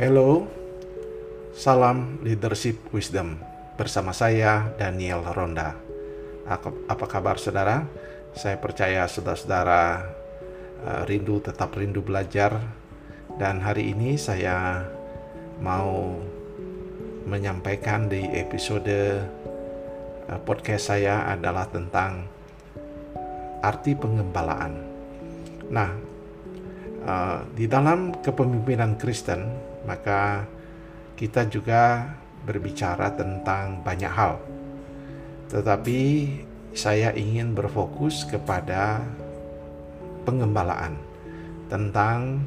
Hello, salam leadership wisdom bersama saya Daniel Ronda. Apa kabar saudara? Saya percaya saudara-saudara uh, rindu tetap rindu belajar dan hari ini saya mau menyampaikan di episode uh, podcast saya adalah tentang arti pengembalaan. Nah, uh, di dalam kepemimpinan Kristen, maka kita juga berbicara tentang banyak hal. Tetapi saya ingin berfokus kepada pengembalaan tentang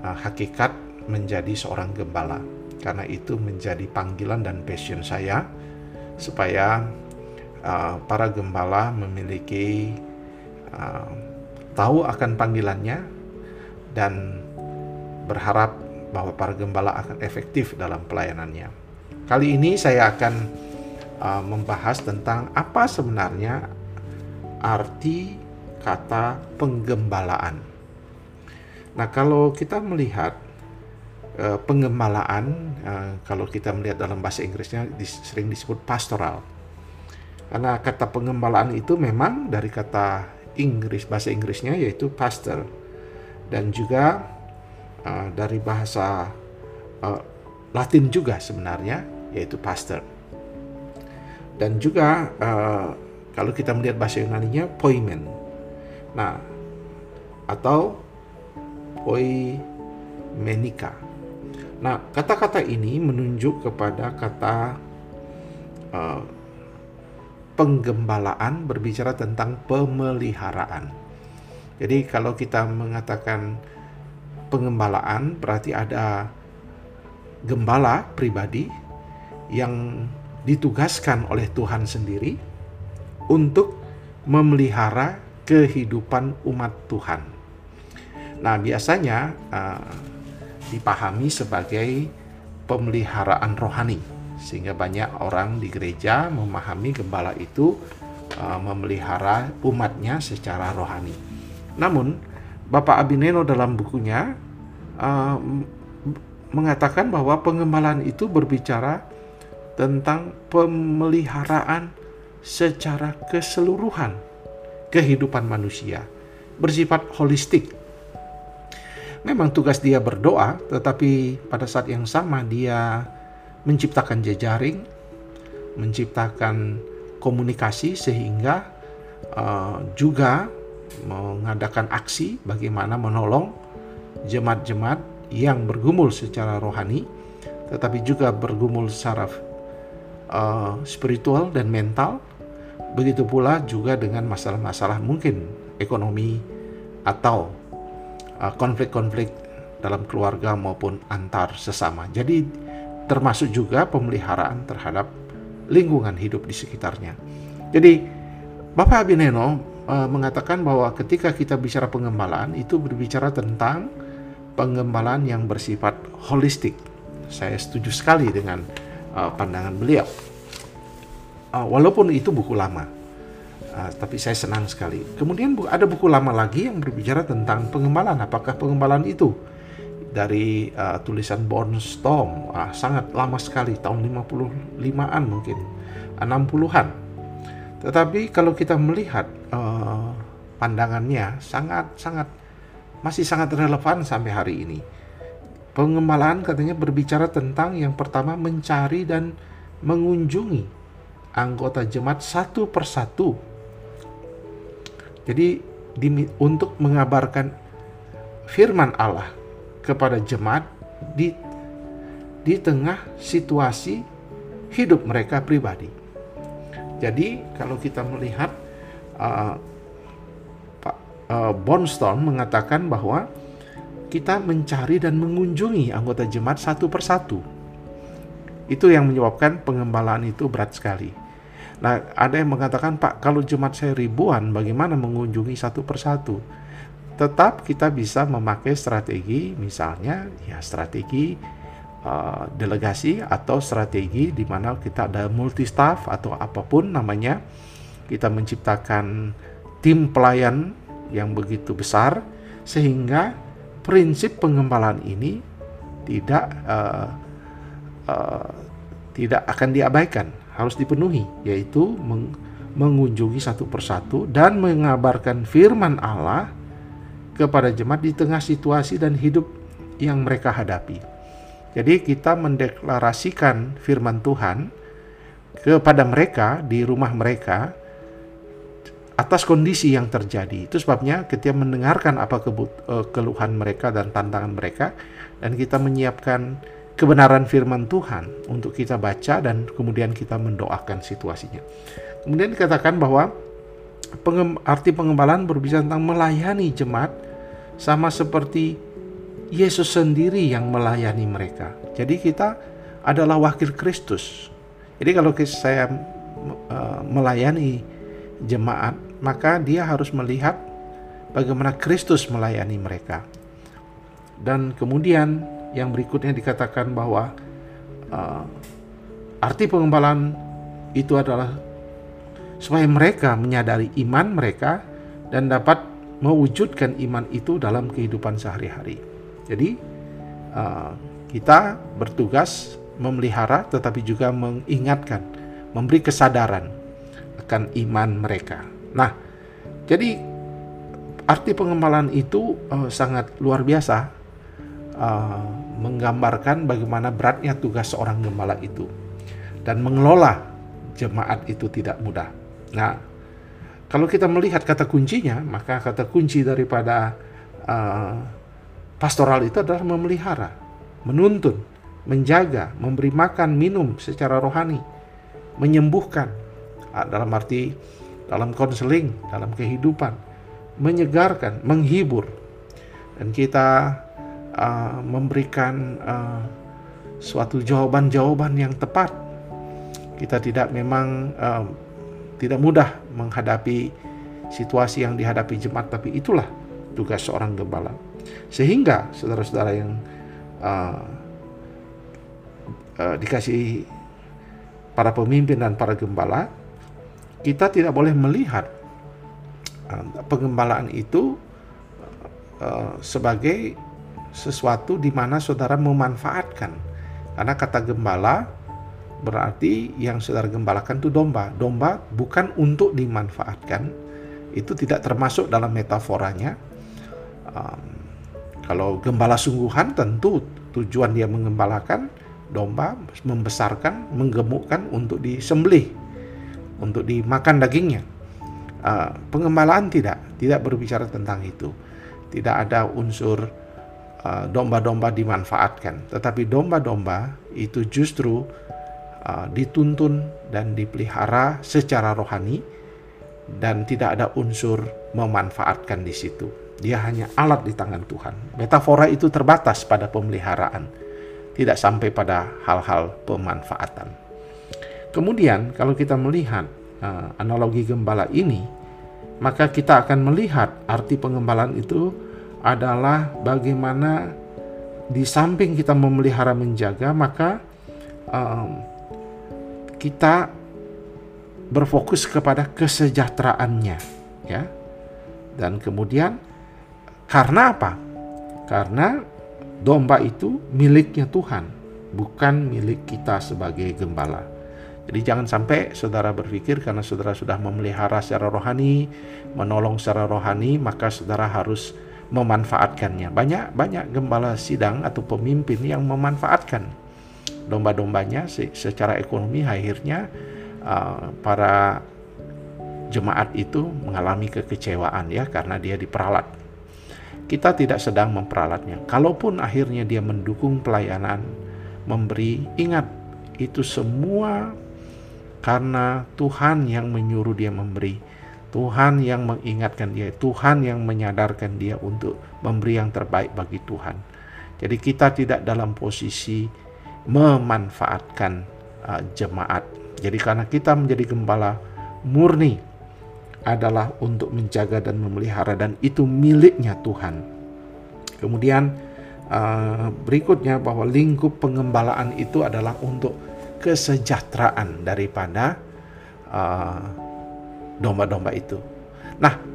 uh, hakikat menjadi seorang gembala. Karena itu menjadi panggilan dan passion saya supaya uh, para gembala memiliki uh, tahu akan panggilannya dan berharap bahwa para gembala akan efektif dalam pelayanannya. Kali ini saya akan uh, membahas tentang apa sebenarnya arti kata penggembalaan. Nah, kalau kita melihat uh, penggembalaan, uh, kalau kita melihat dalam bahasa Inggrisnya dis, sering disebut pastoral. Karena kata penggembalaan itu memang dari kata Inggris bahasa Inggrisnya yaitu pastor dan juga uh, dari bahasa uh, Latin juga sebenarnya yaitu pastor dan juga uh, kalau kita melihat bahasa Yunani-nya poimen. Nah atau poimenika. Nah kata-kata ini menunjuk kepada kata uh, penggembalaan berbicara tentang pemeliharaan. Jadi kalau kita mengatakan pengembalaan berarti ada gembala pribadi yang ditugaskan oleh Tuhan sendiri untuk memelihara kehidupan umat Tuhan. Nah, biasanya uh, dipahami sebagai pemeliharaan rohani, sehingga banyak orang di gereja memahami gembala itu uh, memelihara umatnya secara rohani. Namun, Bapak Abineno dalam bukunya uh, mengatakan bahwa pengembalaan itu berbicara tentang pemeliharaan secara keseluruhan kehidupan manusia, bersifat holistik. Memang tugas dia berdoa, tetapi pada saat yang sama dia menciptakan jejaring, menciptakan komunikasi sehingga uh, juga mengadakan aksi bagaimana menolong jemaat-jemaat yang bergumul secara rohani, tetapi juga bergumul secara uh, spiritual dan mental. Begitu pula juga dengan masalah-masalah mungkin ekonomi atau uh, konflik-konflik dalam keluarga maupun antar sesama. Jadi termasuk juga pemeliharaan terhadap lingkungan hidup di sekitarnya. Jadi Bapak Abineno uh, mengatakan bahwa ketika kita bicara pengembalaan itu berbicara tentang pengembalaan yang bersifat holistik. Saya setuju sekali dengan uh, pandangan beliau. Uh, walaupun itu buku lama, uh, tapi saya senang sekali. Kemudian ada buku lama lagi yang berbicara tentang pengembalaan. Apakah pengembalaan itu dari uh, tulisan Bornstorm uh, sangat lama sekali tahun 55-an mungkin 60-an tetapi kalau kita melihat uh, pandangannya sangat sangat masih sangat relevan sampai hari ini. Pengembalaan katanya berbicara tentang yang pertama mencari dan mengunjungi anggota jemaat satu persatu. Jadi di, untuk mengabarkan firman Allah kepada jemaat di di tengah situasi hidup mereka pribadi. Jadi kalau kita melihat uh, Pak uh, Bonstone mengatakan bahwa kita mencari dan mengunjungi anggota jemaat satu persatu. Itu yang menyebabkan pengembalaan itu berat sekali. Nah, ada yang mengatakan, Pak, kalau jemaat saya ribuan, bagaimana mengunjungi satu persatu? Tetap kita bisa memakai strategi, misalnya, ya strategi uh, delegasi atau strategi di mana kita ada multi staff atau apa pun namanya kita menciptakan tim pelayan yang begitu besar sehingga prinsip pengembalaan ini tidak uh, uh, tidak akan diabaikan, harus dipenuhi, yaitu meng mengunjungi satu persatu dan mengabarkan firman Allah kepada jemaat di tengah situasi dan hidup yang mereka hadapi. Jadi kita mendeklarasikan firman Tuhan kepada mereka di rumah mereka atas kondisi yang terjadi. Itu sebabnya ketika mendengarkan apa uh, keluhan mereka dan tantangan mereka dan kita menyiapkan kebenaran firman Tuhan untuk kita baca dan kemudian kita mendoakan situasinya. Kemudian dikatakan bahwa pengem, arti pengembalaan berbicara tentang melayani jemaat sama seperti Yesus sendiri yang melayani mereka. Jadi kita adalah wakil Kristus. Jadi kalau saya uh, melayani jemaat maka dia harus melihat bagaimana Kristus melayani mereka. Dan kemudian yang berikutnya dikatakan bahwa uh, arti pengembalaan itu adalah supaya mereka menyadari iman mereka dan dapat mewujudkan iman itu dalam kehidupan sehari-hari. Jadi uh, kita bertugas memelihara tetapi juga mengingatkan, memberi kesadaran akan iman mereka. Nah, jadi arti pengembalaan itu uh, sangat luar biasa, uh, menggambarkan bagaimana beratnya tugas seorang gembala itu dan mengelola jemaat itu tidak mudah. Nah, kalau kita melihat kata kuncinya, maka kata kunci daripada uh, pastoral itu adalah memelihara, menuntun, menjaga, memberi makan, minum secara rohani, menyembuhkan. Dalam arti dalam konseling, dalam kehidupan, menyegarkan, menghibur, dan kita uh, memberikan uh, suatu jawaban-jawaban yang tepat. Kita tidak memang uh, tidak mudah menghadapi situasi yang dihadapi jemaat, tapi itulah tugas seorang gembala. Sehingga saudara-saudara yang uh, uh, dikasih para pemimpin dan para gembala, kita tidak boleh melihat uh, pengembalaan itu uh, sebagai sesuatu di mana saudara memanfaatkan. Karena kata gembala berarti yang saudara gembalakan itu domba. Domba bukan untuk dimanfaatkan. Itu tidak termasuk dalam metaforanya. Um, kalau gembala sungguhan tentu tujuan dia mengembalakan domba membesarkan, menggemukkan untuk disembelih untuk dimakan dagingnya. Uh, pengembalaan tidak, tidak berbicara tentang itu. Tidak ada unsur uh, domba-domba dimanfaatkan, tetapi domba-domba itu justru uh, dituntun dan dipelihara secara rohani dan tidak ada unsur memanfaatkan di situ. Dia hanya alat di tangan Tuhan. Metafora itu terbatas pada pemeliharaan, tidak sampai pada hal-hal pemanfaatan. Kemudian kalau kita melihat uh, analogi gembala ini, maka kita akan melihat arti pengembalaan itu adalah bagaimana di samping kita memelihara menjaga, maka um, kita berfokus kepada kesejahteraannya, ya. Dan kemudian karena apa? Karena domba itu miliknya Tuhan, bukan milik kita sebagai gembala. Jadi jangan sampai saudara berpikir karena saudara sudah memelihara secara rohani, menolong secara rohani, maka saudara harus memanfaatkannya. Banyak banyak gembala sidang atau pemimpin yang memanfaatkan domba-dombanya secara ekonomi akhirnya uh, para jemaat itu mengalami kekecewaan ya karena dia diperalat. Kita tidak sedang memperalatnya. Kalaupun akhirnya dia mendukung pelayanan, memberi, ingat itu semua karena Tuhan yang menyuruh dia memberi, Tuhan yang mengingatkan dia, Tuhan yang menyadarkan dia untuk memberi yang terbaik bagi Tuhan. Jadi kita tidak dalam posisi memanfaatkan uh, jemaat. Jadi karena kita menjadi gembala murni adalah untuk menjaga dan memelihara dan itu miliknya Tuhan. Kemudian uh, berikutnya bahwa lingkup pengembalaan itu adalah untuk kesejahteraan daripada uh, domba-domba itu. Nah,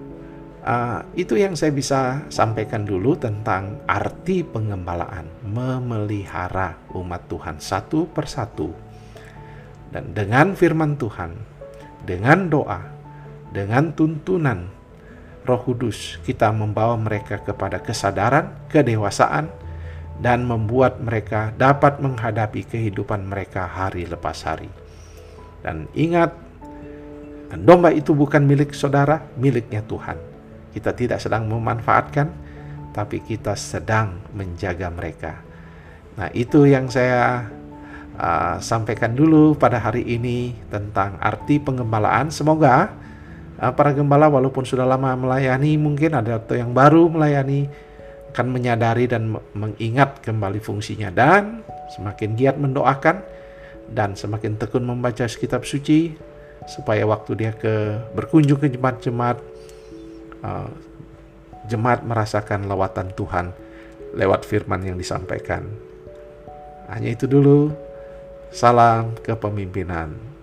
Uh, itu yang saya bisa sampaikan dulu tentang arti pengembalaan, memelihara umat Tuhan satu persatu. Dan dengan firman Tuhan, dengan doa, dengan tuntunan Roh Kudus, kita membawa mereka kepada kesadaran, kedewasaan, dan membuat mereka dapat menghadapi kehidupan mereka hari lepas hari. Dan ingat, domba itu bukan milik saudara, miliknya Tuhan kita tidak sedang memanfaatkan, tapi kita sedang menjaga mereka. Nah, itu yang saya uh, sampaikan dulu pada hari ini tentang arti pengembalaan. Semoga para gembala walaupun sudah lama melayani, mungkin ada atau yang baru melayani akan menyadari dan mengingat kembali fungsinya dan semakin giat mendoakan dan semakin tekun membaca kitab suci supaya waktu dia ke berkunjung ke jemaat-jemaat uh, jemaat merasakan lawatan Tuhan lewat firman yang disampaikan. Hanya itu dulu. Salam kepemimpinan.